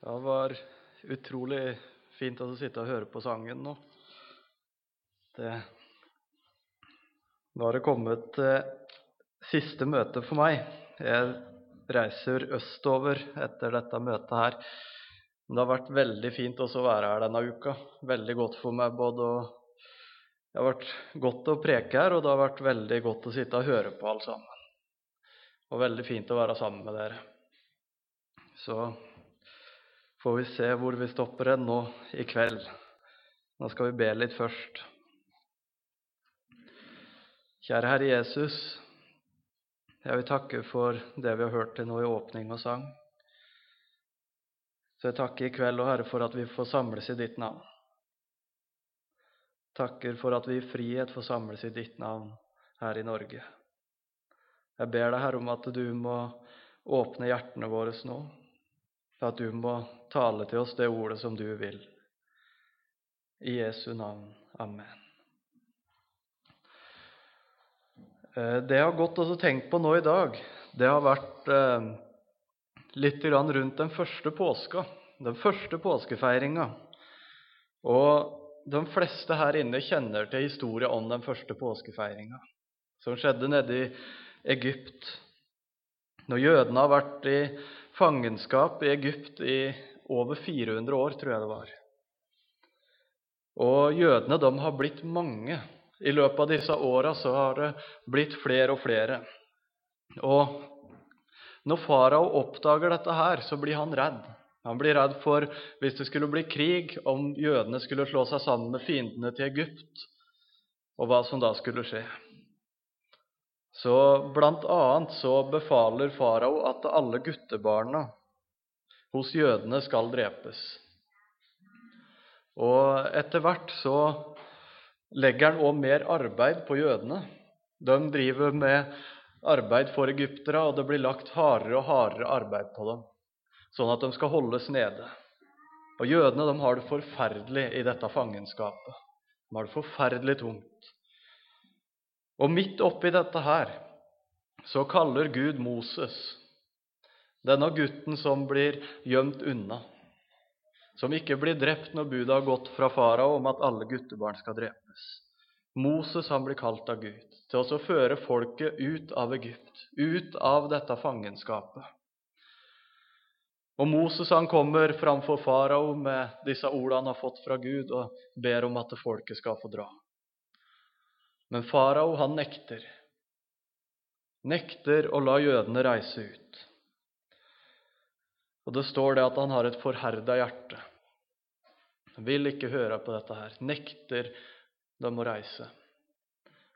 Det var utrolig fint å sitte og høre på sangen nå. Det, nå har det kommet eh, siste møte for meg. Jeg reiser østover etter dette møtet her. Det har vært veldig fint også å være her denne uka. Veldig godt for meg både å Det har vært godt å preke her, og det har vært veldig godt å sitte og høre på alle sammen. Og veldig fint å være sammen med dere. Så får vi se hvor vi stopper hen nå i kveld. Nå skal vi be litt først. Kjære Herre Jesus, jeg vil takke for det vi har hørt til nå i åpning og sang. Så jeg takker i kveld, og Herre, for at vi får samles i ditt navn. Takker for at vi i frihet får samles i ditt navn her i Norge. Jeg ber deg, Herre, om at du må åpne hjertene våre nå. At du må tale til oss det ordet som du vil. I Jesu navn. Amen. Det jeg har gått og tenkt på nå i dag, det har vært eh, litt rundt den første påska, den første påskefeiringa. Og de fleste her inne kjenner til historien om den første påskefeiringa, som skjedde nede i Egypt. Når jødene har vært i fangenskap i Egypt i over 400 år, tror jeg det var. Og jødene de har blitt mange. I løpet av disse åra har det blitt flere og flere. Og når farao oppdager dette her, så blir han redd. Han blir redd for hvis det skulle bli krig, om jødene skulle slå seg sammen med fiendene til Egypt, og hva som da skulle skje. Så blant annet så befaler farao at alle guttebarna hos jødene skal drepes. Og etter hvert så legger han òg mer arbeid på jødene. De driver med arbeid for egyptere, og det blir lagt hardere og hardere arbeid på dem, sånn at de skal holdes nede. Og Jødene de har det forferdelig i dette fangenskapet. De har det forferdelig tungt. Og midt oppi dette her så kaller Gud Moses, denne gutten som blir gjemt unna, som ikke blir drept når budet har gått fra farao om at alle guttebarn skal drepes. Moses han blir kalt av Gud til å føre folket ut av Egypt, ut av dette fangenskapet. Og Moses han kommer framfor farao med disse ordene han har fått fra Gud, og ber om at folket skal få dra. Men farao han nekter. Nekter å la jødene reise ut. Og det står det at han har et forherda hjerte. Han vil ikke høre på dette her. Nekter dem å reise.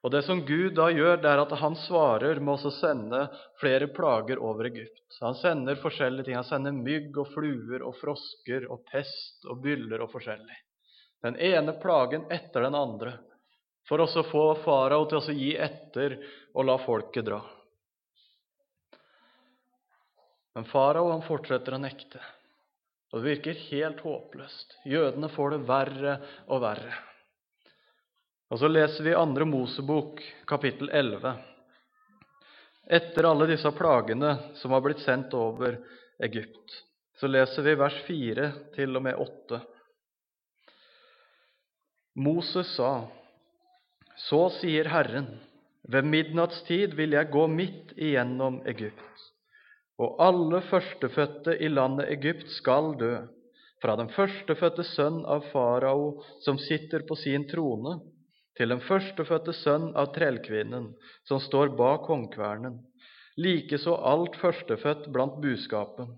Og Det som Gud da gjør, det er at han svarer med å sende flere plager over Egypt. Han sender forskjellige ting. Han sender mygg og fluer og frosker og pest og byller og forskjellig. Den ene plagen etter den andre, for å få farao til å gi etter og la folket dra. Men farao fortsetter å nekte, og det virker helt håpløst. Jødene får det verre og verre. Og så leser vi andre Mosebok, kapittel 11. Etter alle disse plagene som har blitt sendt over Egypt, så leser vi vers 4 til og med 8. Moses sa, Så sier Herren, ved midnattstid vil jeg gå midt igjennom Egypt, og alle førstefødte i landet Egypt skal dø, fra den førstefødte sønn av farao som sitter på sin trone, til den førstefødte sønn av trellkvinnen som står bak håndkvernen, likeså alt førstefødt blant buskapen.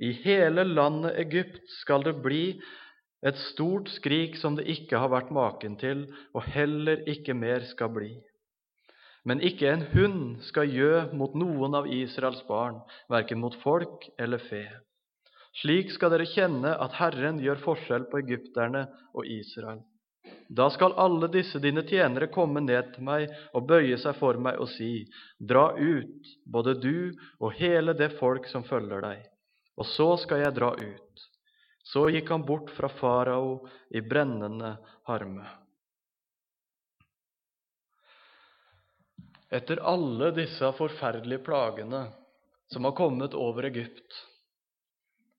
I hele landet Egypt skal det bli et stort skrik som det ikke har vært maken til, og heller ikke mer skal bli. Men ikke en hund skal gjø mot noen av Israels barn, verken mot folk eller fe. Slik skal dere kjenne at Herren gjør forskjell på egypterne og Israel. Da skal alle disse dine tjenere komme ned til meg og bøye seg for meg og si, Dra ut, både du og hele det folk som følger deg, og så skal jeg dra ut. Så gikk han bort fra farao i brennende harme. Etter alle disse forferdelige plagene som har kommet over Egypt,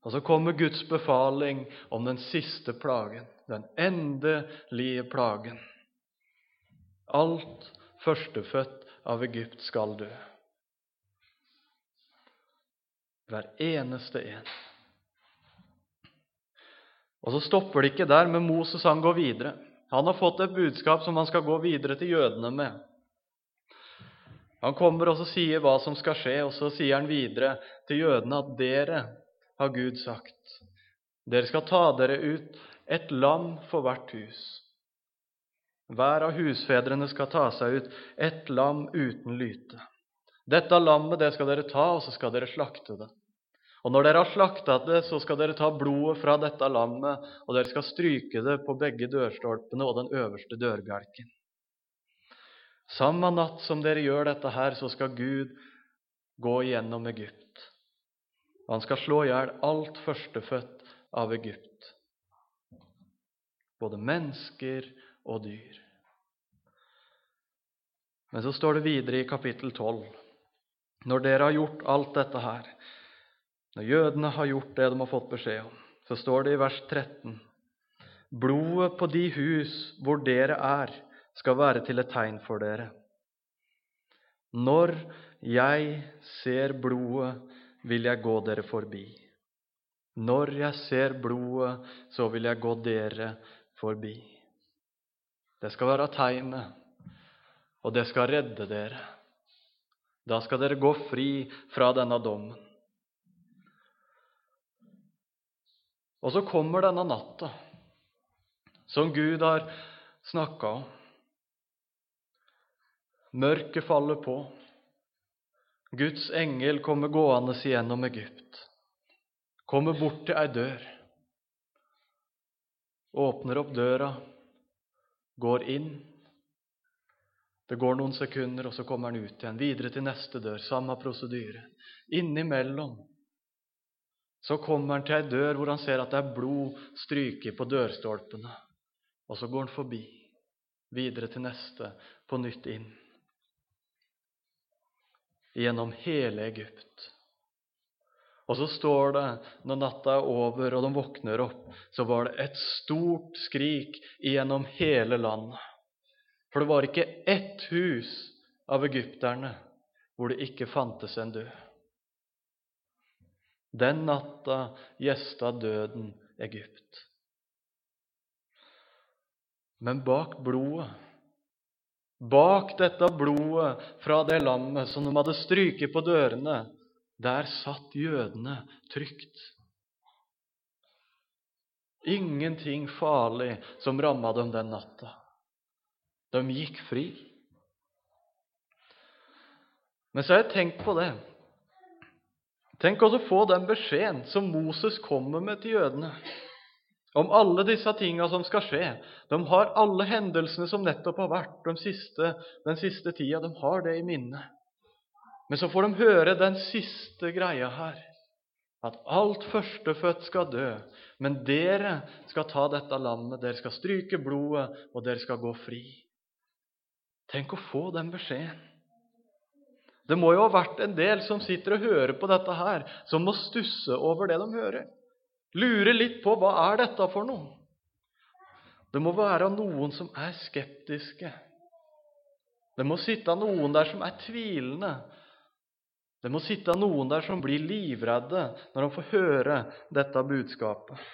Og så kommer Guds befaling om den siste plagen, den endelige plagen. Alt førstefødt av Egypt skal dø. Hver eneste en. Og så stopper det ikke der, men Moses han går videre. Han har fått et budskap som han skal gå videre til jødene med. Han kommer og så sier hva som skal skje, og så sier han videre til jødene at dere, har Gud sagt, dere skal ta dere ut et lam for hvert hus. Hver av husfedrene skal ta seg ut ett lam uten lyte. Dette lammet det skal dere ta, og så skal dere slakte det. Og når dere har slakta det, så skal dere ta blodet fra dette lammet, og dere skal stryke det på begge dørstolpene og den øverste dørbjelken. Samme natt som dere gjør dette her, så skal Gud gå gjennom Egypt. Han skal slå i hjel alt førstefødt av Egypt, både mennesker og dyr. Men så står det videre i kapittel 12.: Når dere har gjort alt dette her, når jødene har gjort det de har fått beskjed om, så står det i vers 13.: Blodet på de hus hvor dere er, skal være til et tegn for dere. Når jeg ser blodet, vil jeg gå dere forbi. Når jeg ser blodet, så vil jeg gå dere forbi. Det skal være tegnet, og det skal redde dere. Da skal dere gå fri fra denne dommen. Og så kommer denne natta, som Gud har snakka om. Mørket faller på. Guds engel kommer gående gjennom Egypt. Kommer bort til ei dør. Åpner opp døra, går inn. Det går noen sekunder, og så kommer han ut igjen. Videre til neste dør. Samme prosedyre. Innimellom så kommer han til ei dør hvor han ser at det er blod stryket på dørstolpene. Og så går han forbi, videre til neste, på nytt inn. Gjennom hele Egypt. Og så står det, når natta er over og de våkner opp, så var det et stort skrik gjennom hele landet. For det var ikke ett hus av egypterne hvor det ikke fantes en død. Den natta gjesta døden Egypt. Men bak blodet, bak dette blodet fra det lammet som de hadde stryket på dørene, der satt jødene trygt. Ingenting farlig som ramma dem den natta. De gikk fri. Men så har jeg tenkt på det Tenk også å få den beskjeden som Moses kommer med til jødene, om alle disse tinga som skal skje. De har alle hendelsene som nettopp har vært de siste, den siste tida. De har det i minne. Men så får de høre den siste greia her. At alt førstefødt skal dø. Men dere skal ta dette lammet, dere skal stryke blodet, og dere skal gå fri. Tenk å få den beskjeden. Det må jo ha vært en del som sitter og hører på dette her, som må stusse over det de hører. Lure litt på hva er dette for noe. Det må være noen som er skeptiske. Det må sitte noen der som er tvilende. Det må sitte noen der som blir livredde når de får høre dette budskapet.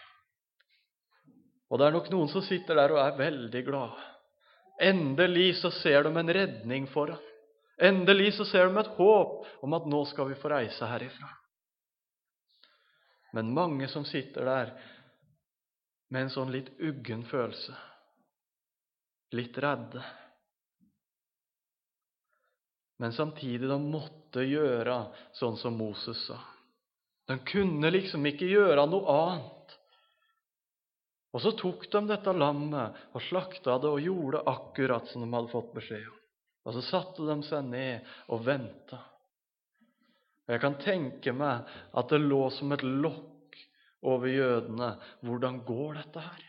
Og det er nok noen som sitter der og er veldig glade. Endelig så ser de en redning foran. Endelig så ser de et håp om at nå skal vi få reise herifra. Men mange som sitter der med en sånn litt uggen følelse, litt redde. Men samtidig de måtte gjøre sånn som Moses sa. De kunne liksom ikke gjøre noe annet. Og så tok de dette lammet og slakta det og gjorde akkurat som de hadde fått beskjed om. Og så satte de seg ned og venta. Og jeg kan tenke meg at det lå som et lokk over jødene. Hvordan går dette her?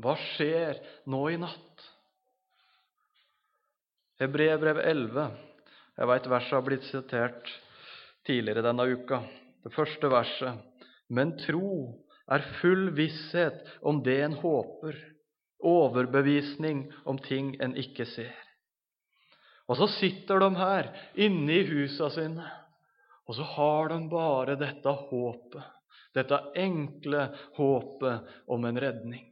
Hva skjer nå i natt? Hebreerbrev 11. Jeg veit verset har blitt sitert tidligere denne uka. det første verset. Men tro er full visshet om det en håper, overbevisning om ting en ikke ser. Og så sitter de her inne i husa sine, og så har de bare dette håpet, dette enkle håpet om en redning.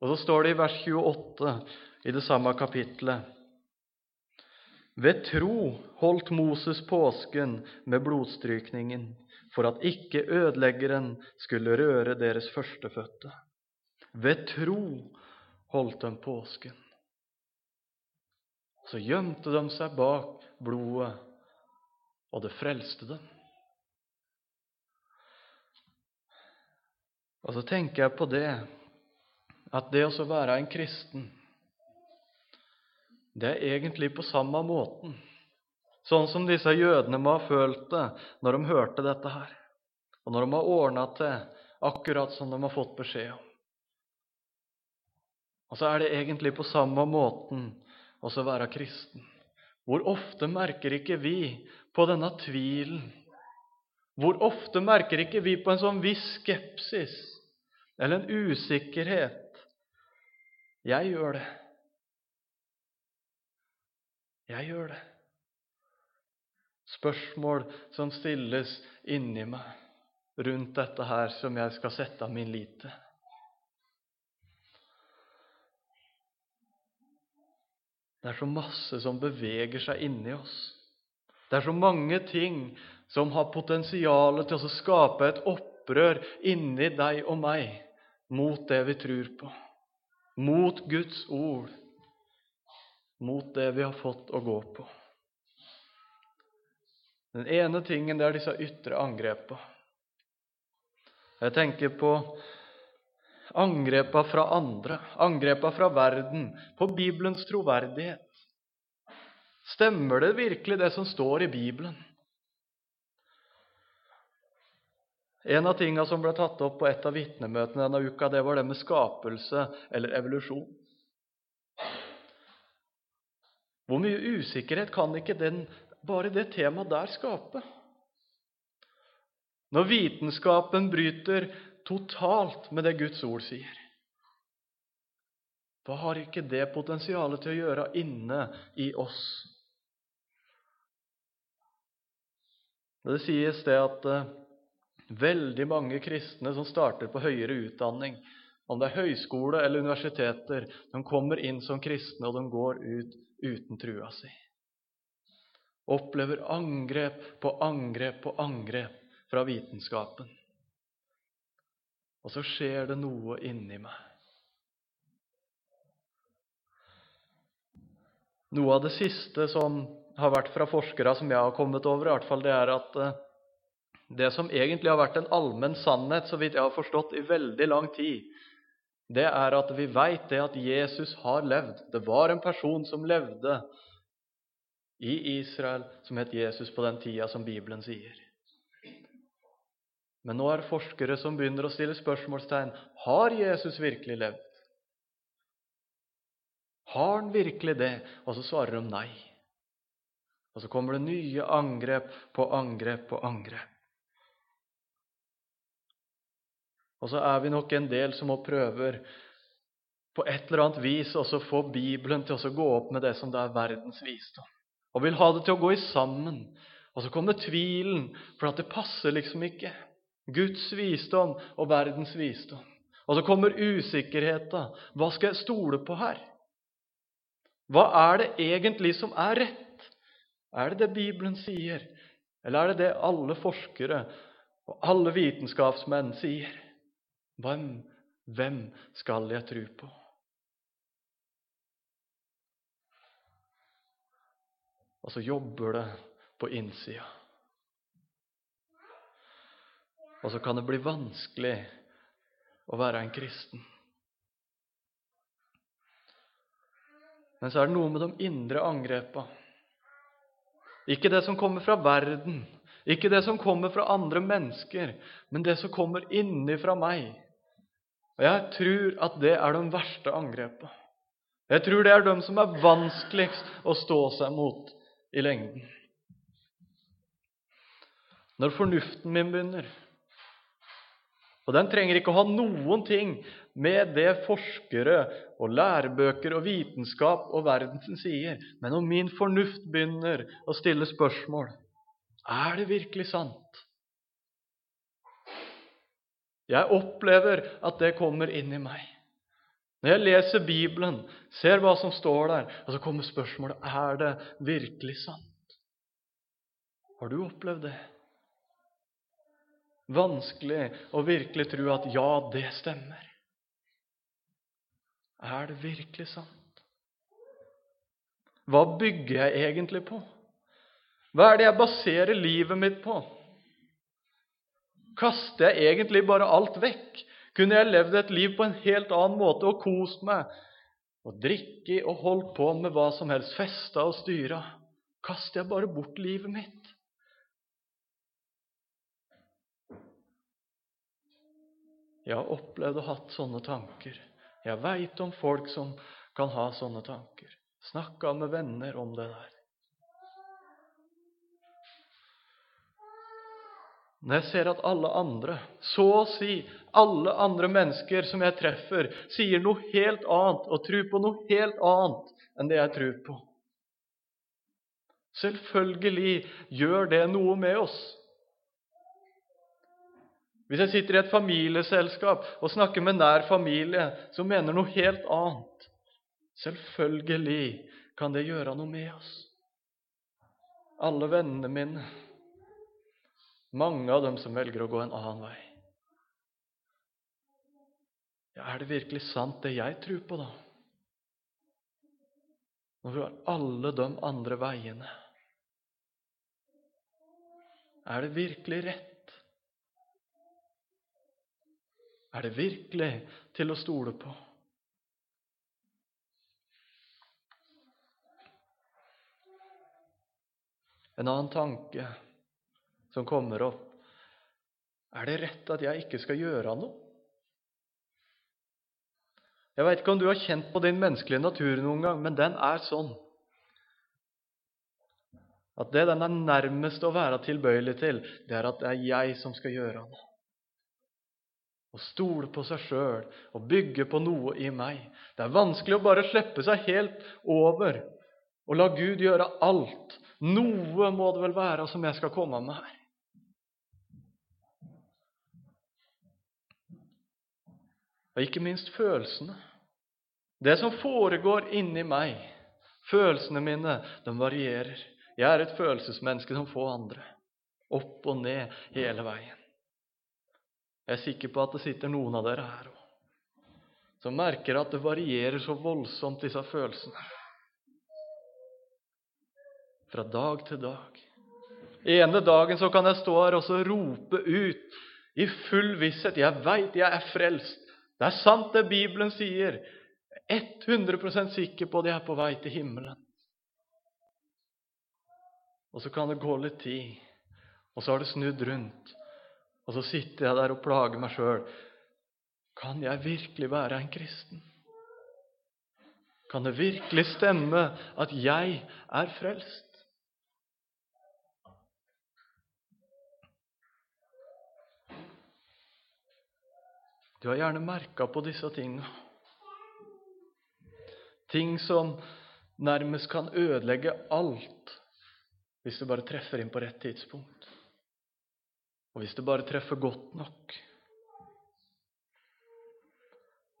Og så står det i vers 28 i det samme kapitlet ved tro holdt Moses påsken med blodstrykningen, for at ikke ødeleggeren skulle røre deres førstefødte. Ved tro holdt de påsken. Så gjemte de seg bak blodet, og det frelste dem. Og så tenker jeg på det, at det å være en kristen det er egentlig på samme måten. Sånn som disse jødene må ha følt det når de hørte dette her, og når de har ordna til akkurat som de har fått beskjed om. Og så er det egentlig på samme måten å være kristen. Hvor ofte merker ikke vi på denne tvilen? Hvor ofte merker ikke vi på en sånn viss skepsis eller en usikkerhet? Jeg gjør det. Jeg gjør det. Spørsmål som stilles inni meg rundt dette her som jeg skal sette min lit til. Det er så masse som beveger seg inni oss. Det er så mange ting som har potensial til å skape et opprør inni deg og meg mot det vi tror på, mot Guds ord mot det vi har fått å gå på. Den ene tingen det er disse ytre angrepene. Jeg tenker på angrepa fra andre, angrepa fra verden, på Bibelens troverdighet. Stemmer det virkelig, det som står i Bibelen? En av tingene som ble tatt opp på et av vitnemøtene denne uka, det var det med skapelse eller evolusjon. Hvor mye usikkerhet kan ikke den, bare det temaet der skape? Når vitenskapen bryter totalt med det Guds ord sier, hva har ikke det potensialet til å gjøre inne i oss? Det sies det at uh, veldig mange kristne som starter på høyere utdanning, om det er høyskole eller universiteter, de kommer inn som kristne, og de går ut uten trua si. Opplever angrep på angrep på angrep fra vitenskapen. Og så skjer det noe inni meg. Noe av det siste som har vært fra forskere som jeg har kommet over, i hvert fall, det er at eh, det som egentlig har vært en allmenn sannhet, så vidt jeg har forstått, i veldig lang tid, det er at vi veit det at Jesus har levd. Det var en person som levde i Israel som het Jesus på den tida som Bibelen sier. Men nå er det forskere som begynner å stille spørsmålstegn. Har Jesus virkelig levd? Har han virkelig det? Og så svarer de nei. Og så kommer det nye angrep på angrep på angrep. Og så er vi nok en del som også prøver på et eller annet vis å få Bibelen til å gå opp med det som det er verdens visdom. Og vil ha det til å gå i sammen. Og så kommer tvilen, for at det passer liksom ikke. Guds visdom og verdens visdom. Og så kommer usikkerheten. Hva skal jeg stole på her? Hva er det egentlig som er rett? Er det det Bibelen sier, eller er det det alle forskere og alle vitenskapsmenn sier? Hvem, hvem skal jeg tro på? Og så jobber det på innsida. Og så kan det bli vanskelig å være en kristen. Men så er det noe med de indre angrepa. Ikke det som kommer fra verden, ikke det som kommer fra andre mennesker, men det som kommer innifra meg. Og jeg tror at det er de verste angrepa. Jeg tror det er de som er vanskeligst å stå seg mot i lengden. Når fornuften min begynner. Og den trenger ikke å ha noen ting med det forskere og lærebøker og vitenskap og verden sier. Men om min fornuft begynner å stille spørsmål er det virkelig sant? Jeg opplever at det kommer inn i meg. Når jeg leser Bibelen, ser hva som står der, og så kommer spørsmålet er det virkelig sant. Har du opplevd det? Vanskelig å virkelig tro at ja, det stemmer. Er det virkelig sant? Hva bygger jeg egentlig på? Hva er det jeg baserer livet mitt på? Kaster jeg egentlig bare alt vekk? Kunne jeg levd et liv på en helt annen måte og kost meg og drikke og holdt på med hva som helst, festa og styra? Kaster jeg bare bort livet mitt? Jeg har opplevd og hatt sånne tanker. Jeg veit om folk som kan ha sånne tanker. Snakka med venner om det der. Når jeg ser at alle andre, så å si alle andre mennesker som jeg treffer, sier noe helt annet og tror på noe helt annet enn det jeg tror på Selvfølgelig gjør det noe med oss. Hvis jeg sitter i et familieselskap og snakker med nær familie som mener noe helt annet Selvfølgelig kan det gjøre noe med oss. Alle vennene mine, mange av dem som velger å gå en annen vei. Ja, Er det virkelig sant, det jeg tror på, da? Når vi har alle de andre veiene. Er det virkelig rett? Er det virkelig til å stole på? En annen tanke som kommer opp Er det rett at jeg ikke skal gjøre noe? Jeg veit ikke om du har kjent på din menneskelige natur noen gang, men den er sånn at det den er nærmest å være tilbøyelig til, det er at det er jeg som skal gjøre noe å stole på seg sjøl og bygge på noe i meg. Det er vanskelig å bare slippe seg helt over og la Gud gjøre alt. Noe må det vel være som jeg skal komme med her. Og ikke minst følelsene. Det som foregår inni meg, følelsene mine, de varierer. Jeg er et følelsesmenneske som få andre. Opp og ned hele veien. Jeg er sikker på at det sitter noen av dere her òg som merker at det varierer så voldsomt, disse følelsene. Fra dag til dag. Ene dagen så kan jeg stå her og så rope ut i full visshet Jeg veit jeg er frelst. Det er sant, det Bibelen sier. 100% sikker på at jeg er på vei til himmelen. Og så kan det gå litt tid, og så har det snudd rundt. Og så sitter jeg der og plager meg sjøl. Kan jeg virkelig være en kristen? Kan det virkelig stemme at jeg er frelst? Du har gjerne merka på disse tingene. Ting som nærmest kan ødelegge alt hvis du bare treffer inn på rett tidspunkt. Og hvis det bare treffer godt nok.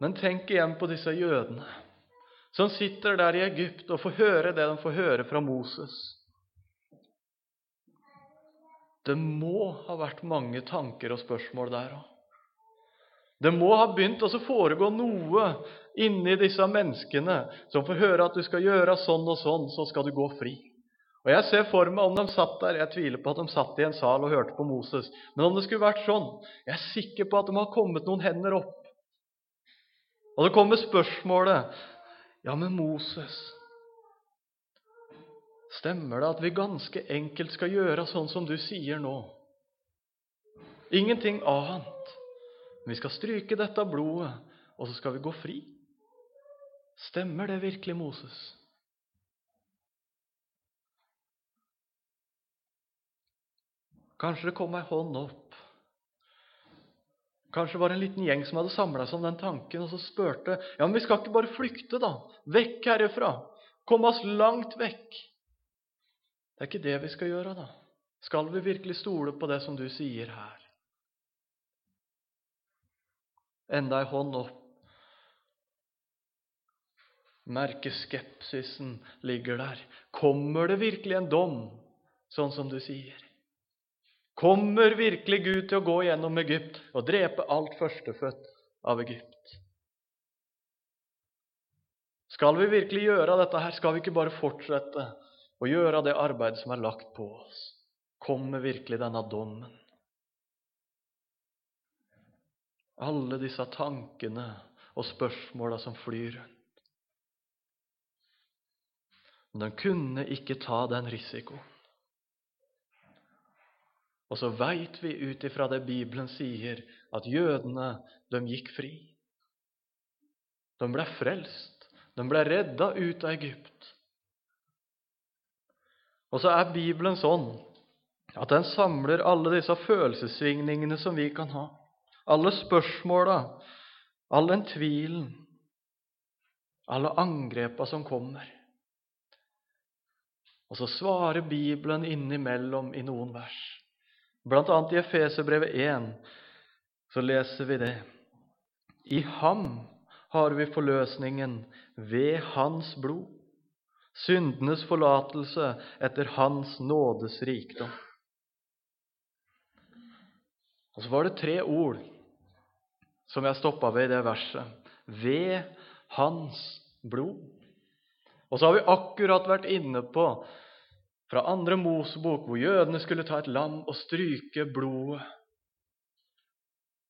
Men tenk igjen på disse jødene som sitter der i Egypt og får høre det de får høre fra Moses. Det må ha vært mange tanker og spørsmål der òg. Det må ha begynt å foregå noe inni disse menneskene som får høre at du skal gjøre sånn og sånn, så skal du gå fri. Og Jeg ser for meg om de satt der Jeg tviler på at de satt i en sal og hørte på Moses. Men om det skulle vært sånn Jeg er sikker på at de har kommet noen hender opp. Og det kommer spørsmålet Ja, men Moses Stemmer det at vi ganske enkelt skal gjøre sånn som du sier nå? Ingenting annet. Men vi skal stryke dette blodet, og så skal vi gå fri. Stemmer det virkelig, Moses? Kanskje det kom ei hånd opp. Kanskje det var en liten gjeng som hadde samla seg om den tanken, og så spurte ja, men vi skal ikke bare flykte, da? Vekk herifra! Komme oss langt vekk! Det er ikke det vi skal gjøre, da. Skal vi virkelig stole på det som du sier her? Enda ei hånd opp. Merke skepsisen ligger der. Kommer det virkelig en dom, sånn som du sier? Kommer virkelig Gud til å gå gjennom Egypt og drepe alt førstefødt av Egypt? Skal vi virkelig gjøre dette her? Skal vi ikke bare fortsette å gjøre det arbeidet som er lagt på oss? Kommer virkelig denne dommen? Alle disse tankene og spørsmåla som flyr rundt. Men de kunne ikke ta den risikoen. Og så veit vi ut ifra det Bibelen sier, at jødene, de gikk fri. De ble frelst. De ble redda ut av Egypt. Og så er Bibelen sånn at den samler alle disse følelsessvingningene som vi kan ha. Alle spørsmåla, all den tvilen, alle angrepa som kommer. Og så svarer Bibelen innimellom i noen vers. Blant annet i Efeserbrevet 1 så leser vi det. I ham har vi forløsningen ved hans blod, syndenes forlatelse etter hans nådes rikdom. Og så var det tre ord som jeg stoppa ved i det verset. Ved hans blod. Og så har vi akkurat vært inne på fra andre Mosebok, hvor jødene skulle ta et lam og stryke blodet.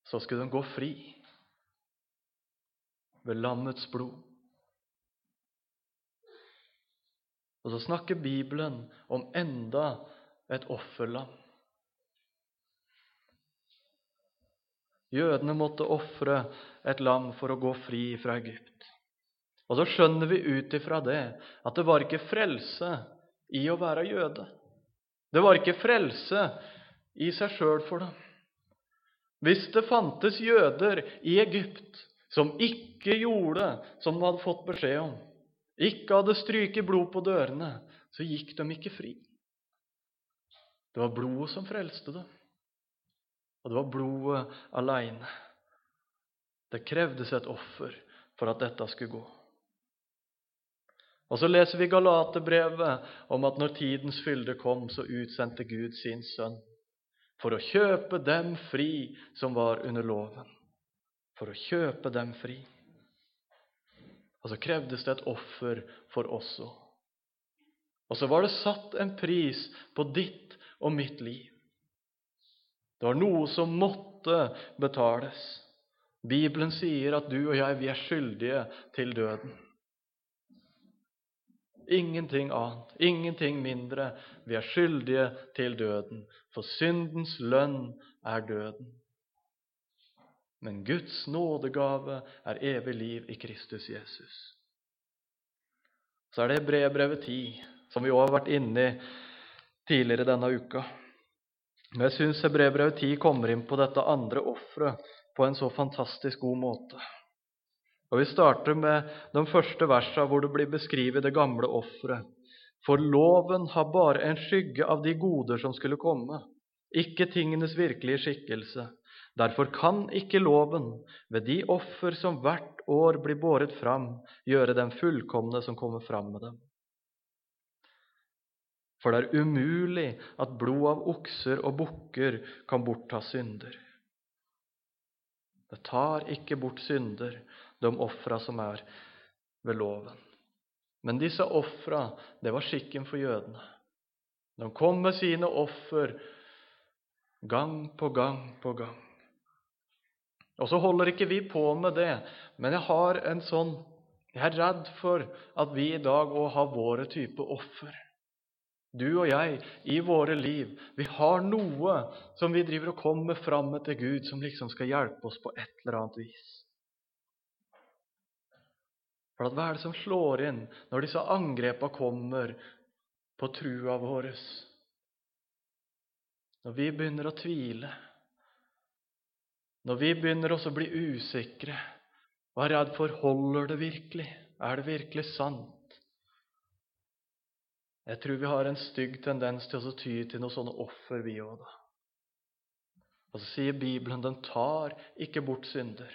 Så skulle de gå fri ved lammets blod. Og så snakker Bibelen om enda et offerlam. Jødene måtte ofre et lam for å gå fri fra Egypt. Og så skjønner vi ut ifra det at det var ikke frelse i å være jøde. Det var ikke frelse i seg sjøl for dem. Hvis det fantes jøder i Egypt som ikke gjorde som de hadde fått beskjed om, ikke hadde stryket blod på dørene, så gikk de ikke fri. Det var blodet som frelste dem, og det var blodet aleine. Det krevdes et offer for at dette skulle gå. Og så leser vi Galaterbrevet om at når tidens fylde kom, så utsendte Gud sin sønn for å kjøpe dem fri som var under loven. For å kjøpe dem fri. Og så krevdes det et offer for oss òg. Og så var det satt en pris på ditt og mitt liv. Det var noe som måtte betales. Bibelen sier at du og jeg, vi er skyldige til døden. Ingenting annet, ingenting mindre. Vi er skyldige til døden, for syndens lønn er døden. Men Guds nådegave er evig liv i Kristus Jesus. Så er det brevbrevet 10, som vi også har vært inne i tidligere denne uka. Men jeg syns brevbrevet 10 kommer inn på dette andre offeret på en så fantastisk god måte. Og Vi starter med de første versene hvor det blir beskrevet det gamle offeret. For loven har bare en skygge av de goder som skulle komme, ikke tingenes virkelige skikkelse. Derfor kan ikke loven, ved de offer som hvert år blir båret fram, gjøre dem fullkomne som kommer fram med dem. For det er umulig at blod av okser og bukker kan bortta synder. Det tar ikke bort synder, de ofra som er ved loven. Men disse ofra, det var skikken for jødene. De kom med sine offer gang på gang på gang. Og så holder ikke vi på med det, men jeg har en sånn Jeg er redd for at vi i dag òg har våre type offer. Du og jeg, i våre liv, vi har noe som vi driver og kommer fram med til Gud, som liksom skal hjelpe oss på et eller annet vis. For hva er det som slår inn når disse angrepa kommer på trua vår? når vi begynner å tvile, når vi begynner også å bli usikre og er redd for holder det virkelig, er det virkelig sant? Jeg tror vi har en stygg tendens til å ty til noen sånne offer, vi òg. Og så sier Bibelen den tar ikke bort synder.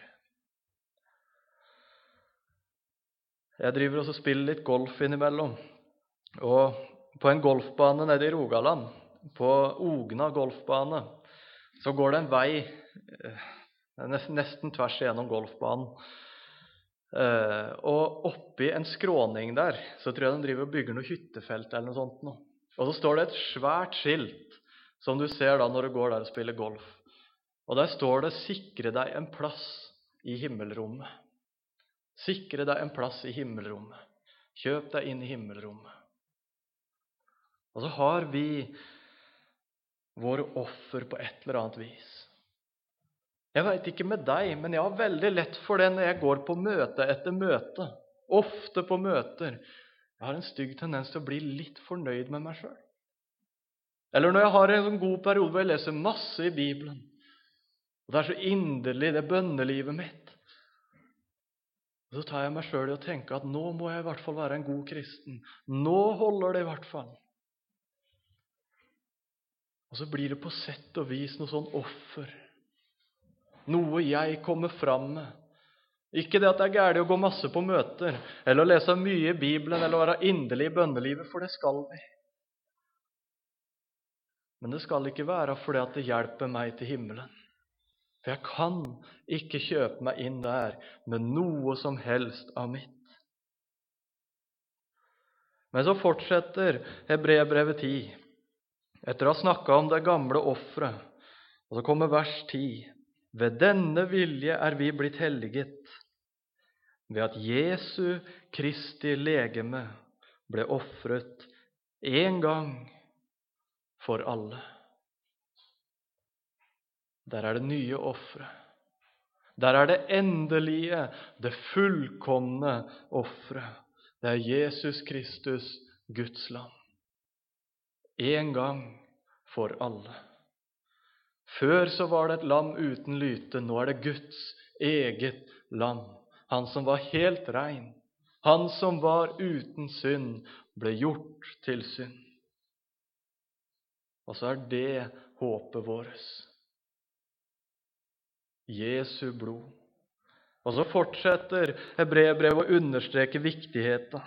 Jeg driver også og spiller litt golf innimellom. Og på en golfbane nede i Rogaland, på Ogna golfbane, så går det en vei eh, nesten tvers igjennom golfbanen. Eh, og oppi en skråning der så tror jeg de driver og bygger noe hyttefelt eller noe sånt. Nå. Og så står det et svært skilt som du ser da når du går der og spiller golf. Og der står det 'Sikre deg en plass i himmelrommet'. Sikre deg en plass i himmelrommet. Kjøp deg inn i himmelrommet. Og så har vi våre offer på et eller annet vis. Jeg veit ikke med deg, men jeg har veldig lett for det når jeg går på møte etter møte. Ofte på møter. Jeg har en stygg tendens til å bli litt fornøyd med meg sjøl. Eller når jeg har en sånn god periode hvor jeg leser masse i Bibelen. Og det er så inderlig, det bønnelivet mitt. Og Så tar jeg meg sjøl i å tenke at nå må jeg i hvert fall være en god kristen. Nå holder det i hvert fall. Og så blir det på sett og vis noe sånn offer. Noe jeg kommer fram med. Ikke det at det er galt å gå masse på møter, eller å lese mye i Bibelen, eller å være inderlig i bønnelivet, for det skal vi. Men det skal ikke være fordi at det hjelper meg til himmelen. For jeg kan ikke kjøpe meg inn der med noe som helst av mitt. Men så fortsetter Hebreabrevet 10, etter å ha snakka om det gamle offeret. Og så kommer vers 10. Ved denne vilje er vi blitt helliget, ved at Jesu Kristi legeme ble ofret én gang for alle. Der er det nye ofre. Der er det endelige, det fullkomne offeret. Det er Jesus Kristus, Guds land. En gang for alle. Før så var det et lam uten lyte. Nå er det Guds eget lam. Han som var helt rein. Han som var uten synd, ble gjort til synd. Og så er det håpet vårt. Jesu blod. Og så fortsetter hebreerbrevet å understreke viktigheten.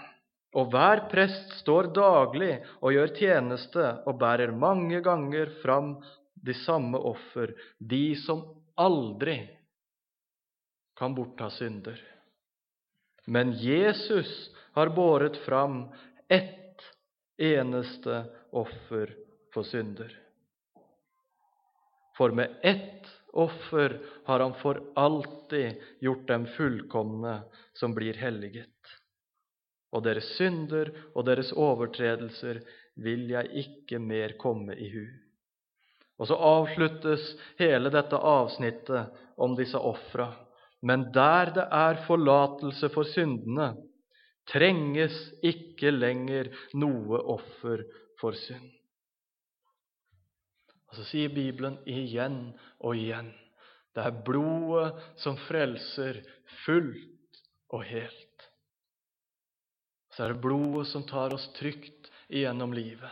Og hver prest står daglig og gjør tjeneste og bærer mange ganger fram de samme offer, de som aldri kan bortta synder. Men Jesus har båret fram ett eneste offer for synder. For med ett offer har han for alltid gjort dem fullkomne som blir helliget. Og deres synder og deres overtredelser vil jeg ikke mer komme i hu. Og så avsluttes hele dette avsnittet om disse ofra. Men der det er forlatelse for syndene, trenges ikke lenger noe offer for synd. Og Så sier Bibelen igjen og igjen det er blodet som frelser fullt og helt. Så er det blodet som tar oss trygt igjennom livet.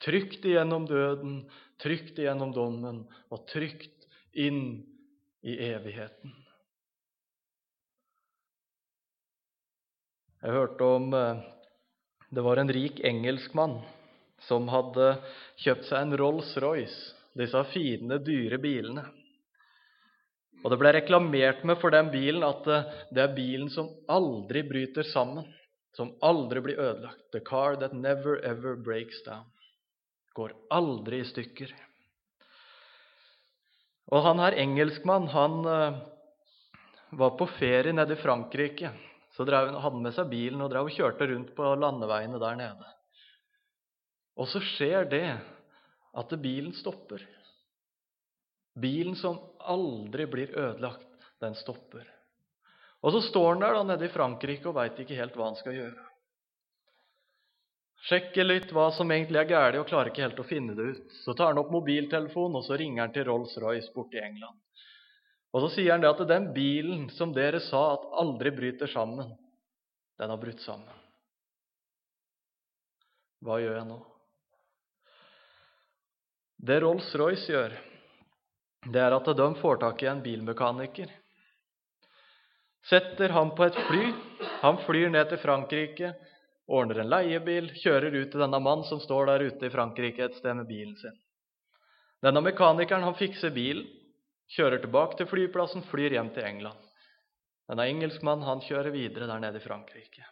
Trygt igjennom døden, trygt igjennom dommen og trygt inn i evigheten. Jeg hørte om eh, Det var en rik engelskmann som hadde kjøpt seg en Rolls-Royce, disse fine, dyre bilene. Og det ble reklamert med for den bilen at det er bilen som aldri bryter sammen, som aldri blir ødelagt. The car that never ever breaks down. Går aldri i stykker. Og han her engelskmann, han uh, var på ferie nede i Frankrike. Så drev, hadde han med seg bilen og drev og kjørte rundt på landeveiene der nede. Og så skjer det at bilen stopper. Bilen som aldri blir ødelagt, den stopper. Og så står han der da nede i Frankrike og veit ikke helt hva han skal gjøre. Sjekker litt hva som egentlig er galt, og klarer ikke helt å finne det ut. Så tar han opp mobiltelefonen, og så ringer han til Rolls-Royce borte i England. Og så sier han det at den bilen som dere sa at aldri bryter sammen, den har brutt sammen. Hva gjør jeg nå? Det Rolls-Royce gjør, det er at de får tak i en bilmekaniker. Setter han på et fly. Han flyr ned til Frankrike, ordner en leiebil, kjører ut til denne mannen som står der ute i Frankrike et sted med bilen sin. Denne mekanikeren han fikser bilen, kjører tilbake til flyplassen, flyr hjem til England. Denne engelskmannen han kjører videre der nede i Frankrike.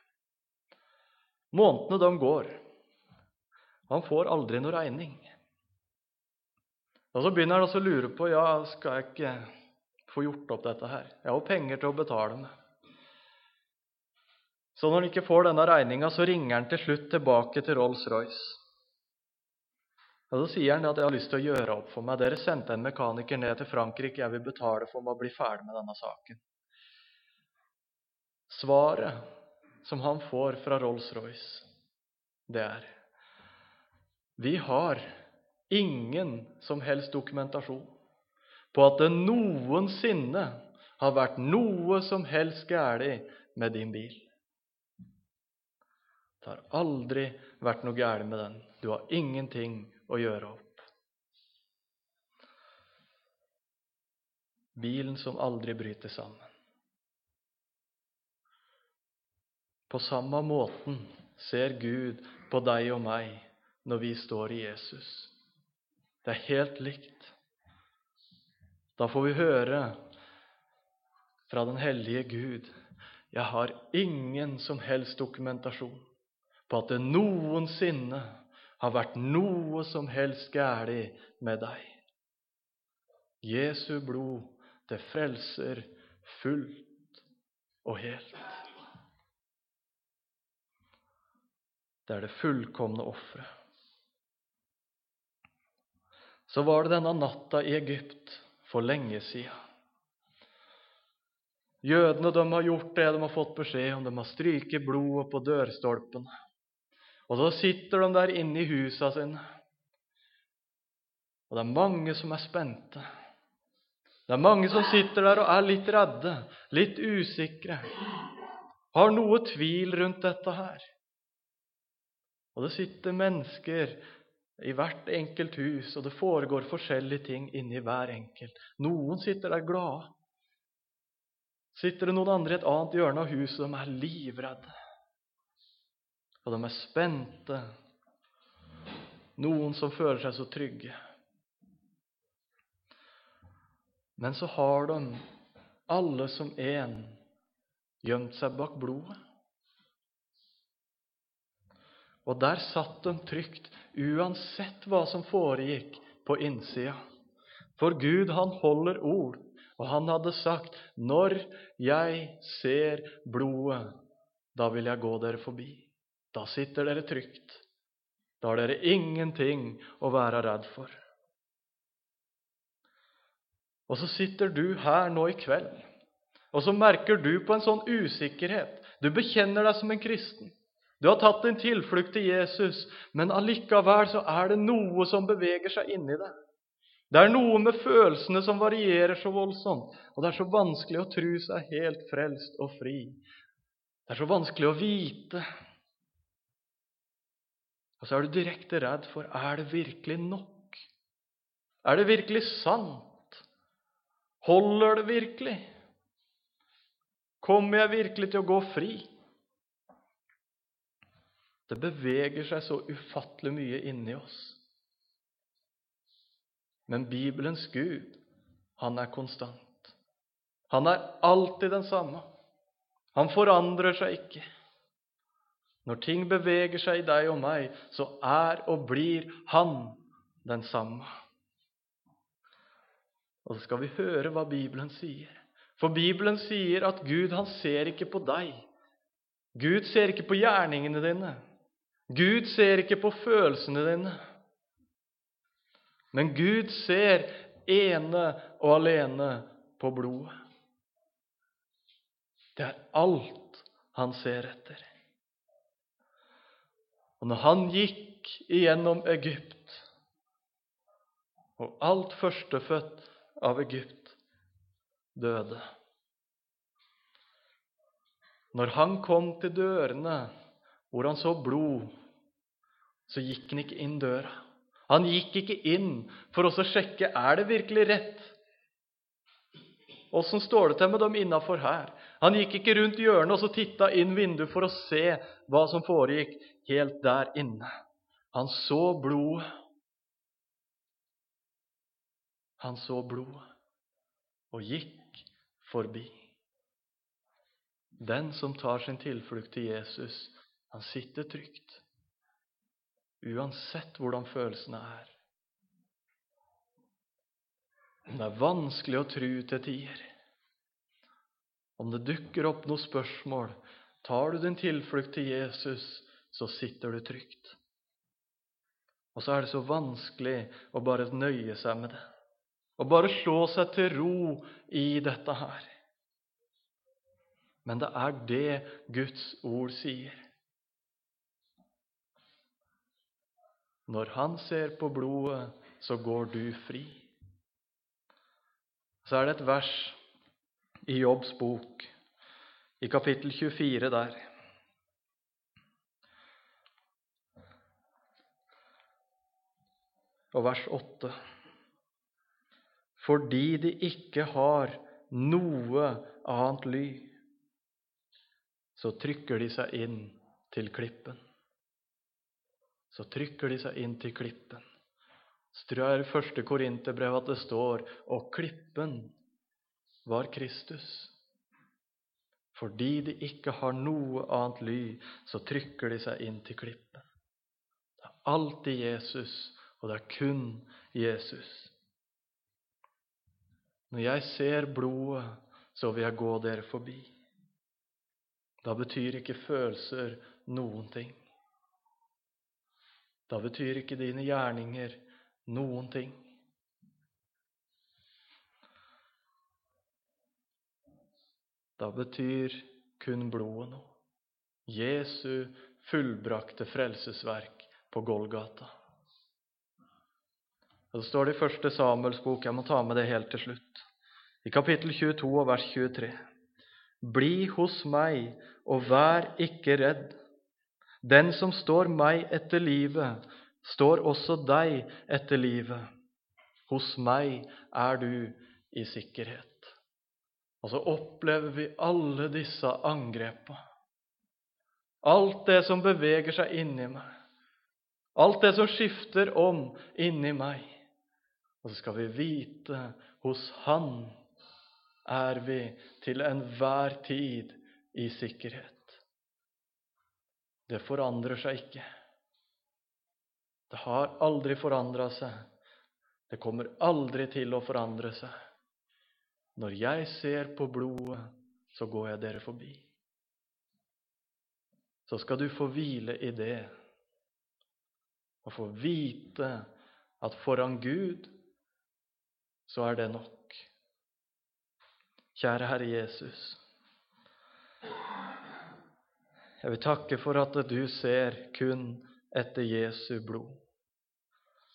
Månedene de går. Han får aldri noe regning. Og Så begynner han også å lure på ja, skal jeg ikke få gjort opp dette her. Jeg har jo penger til å betale med. Så når han ikke får denne regninga, så ringer han til slutt tilbake til Rolls-Royce. Og Så sier han at jeg har lyst til å gjøre opp for meg. Dere sendte en mekaniker ned til Frankrike. Jeg vil betale for meg å bli ferdig med denne saken. Svaret som han får fra Rolls-Royce, det er Vi har ingen som helst dokumentasjon på at det noensinne har vært noe som helst galt med din bil. Det har aldri vært noe galt med den. Du har ingenting å gjøre opp. Bilen som aldri bryter sammen. På samme måten ser Gud på deg og meg når vi står i Jesus. Det er helt likt. Da får vi høre fra den hellige Gud jeg har ingen som helst dokumentasjon på at det noensinne har vært noe som helst galt med deg. Jesu blod, det frelser fullt og helt. Det er det fullkomne offeret. Så var det denne natta i Egypt for lenge sida. Jødene de har gjort det de har fått beskjed om. De har stryket blodet på dørstolpene. Og så sitter de der inne i husa sine. Og det er mange som er spente. Det er mange som sitter der og er litt redde, litt usikre. Har noe tvil rundt dette her. Og det sitter mennesker i hvert enkelt hus, og det foregår forskjellige ting inni hver enkelt. Noen sitter der glade. Sitter det noen andre i et annet hjørne av huset, og de er livredde. Og de er spente. Noen som føler seg så trygge. Men så har de, alle som én, gjemt seg bak blodet. Og der satt de trygt, uansett hva som foregikk på innsida. For Gud, han holder ord, og han hadde sagt, 'Når jeg ser blodet, da vil jeg gå dere forbi.' Da sitter dere trygt. Da har dere ingenting å være redd for. Og så sitter du her nå i kveld, og så merker du på en sånn usikkerhet. Du bekjenner deg som en kristen. Du har tatt din tilflukt til Jesus, men allikevel så er det noe som beveger seg inni deg. Det er noe med følelsene som varierer så voldsomt, og det er så vanskelig å tro seg helt frelst og fri. Det er så vanskelig å vite. Og så er du direkte redd for er det virkelig nok? Er det virkelig sant? Holder det virkelig? Kommer jeg virkelig til å gå fri? Det beveger seg så ufattelig mye inni oss. Men Bibelens Gud, han er konstant. Han er alltid den samme. Han forandrer seg ikke. Når ting beveger seg i deg og meg, så er og blir han den samme. Og så skal vi høre hva Bibelen sier. For Bibelen sier at Gud han ser ikke på deg. Gud ser ikke på gjerningene dine. Gud ser ikke på følelsene dine. Men Gud ser ene og alene på blodet. Det er alt han ser etter. Og når han gikk igjennom Egypt, og alt førstefødt av Egypt døde Når han kom til dørene hvor han så blod, så gikk han ikke inn døra. Han gikk ikke inn for å sjekke er det virkelig rett. Åssen står det til med dem innafor her? Han gikk ikke rundt hjørnet og så titta inn vinduet for å se hva som foregikk helt der inne. Han så blodet. Han så blodet og gikk forbi. Den som tar sin tilflukt til Jesus, han sitter trygt uansett hvordan følelsene er. Det er vanskelig å tru til tider. Om det dukker opp noen spørsmål, tar du din tilflukt til Jesus, så sitter du trygt. Og så er det så vanskelig å bare nøye seg med det. Å bare slå seg til ro i dette her. Men det er det Guds ord sier. Når han ser på blodet, så går du fri. Så er det et vers i Jobbs bok, i kapittel 24 der. Og vers 8. Fordi de ikke har noe annet ly, så trykker de seg inn til klippen så trykker de seg inn til klippen. Så tror jeg i første Korinterbrev at det står og klippen var Kristus. Fordi de ikke har noe annet ly, så trykker de seg inn til klippen. Det er alltid Jesus, og det er kun Jesus. Når jeg ser blodet, så vil jeg gå dere forbi. Da betyr ikke følelser noen ting. Da betyr ikke dine gjerninger noen ting. Da betyr kun blodet noe. Jesu fullbrakte frelsesverk på Golgata. Og Det står det i første Samuels bok. Jeg må ta med det helt til slutt. I kapittel 22 og vers 23. Bli hos meg, og vær ikke redd. Den som står meg etter livet, står også deg etter livet. Hos meg er du i sikkerhet. Og så opplever vi alle disse angrepene. Alt det som beveger seg inni meg. Alt det som skifter om inni meg. Og så skal vi vite hos Han er vi til enhver tid i sikkerhet. Det forandrer seg ikke. Det har aldri forandra seg. Det kommer aldri til å forandre seg. Når jeg ser på blodet, så går jeg dere forbi. Så skal du få hvile i det, og få vite at foran Gud så er det nok. Kjære Herre Jesus. Jeg vil takke for at du ser kun etter Jesu blod.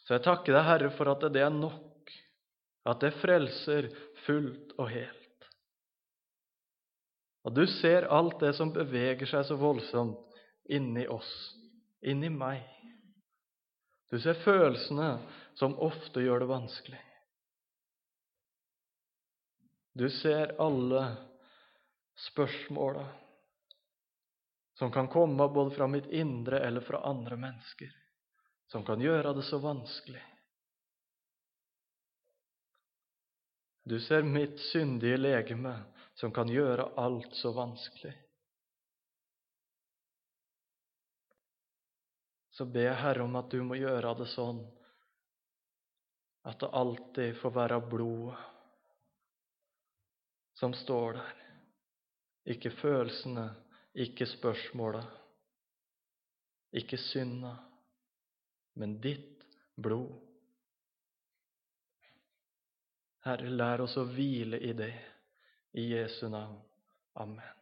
Så jeg takker deg, Herre, for at det er nok, at det frelser fullt og helt. Og du ser alt det som beveger seg så voldsomt inni oss, inni meg. Du ser følelsene som ofte gjør det vanskelig. Du ser alle spørsmåla som kan komme både fra mitt indre eller fra andre mennesker, som kan gjøre det så vanskelig. Du ser mitt syndige legeme, som kan gjøre alt så vanskelig. Så ber jeg Herre om at du må gjøre det sånn at det alltid får være blodet som står der, ikke følelsene ikke spørsmålet, ikke synda, men ditt blod. Herre, lær oss å hvile i det. I Jesu navn. Amen.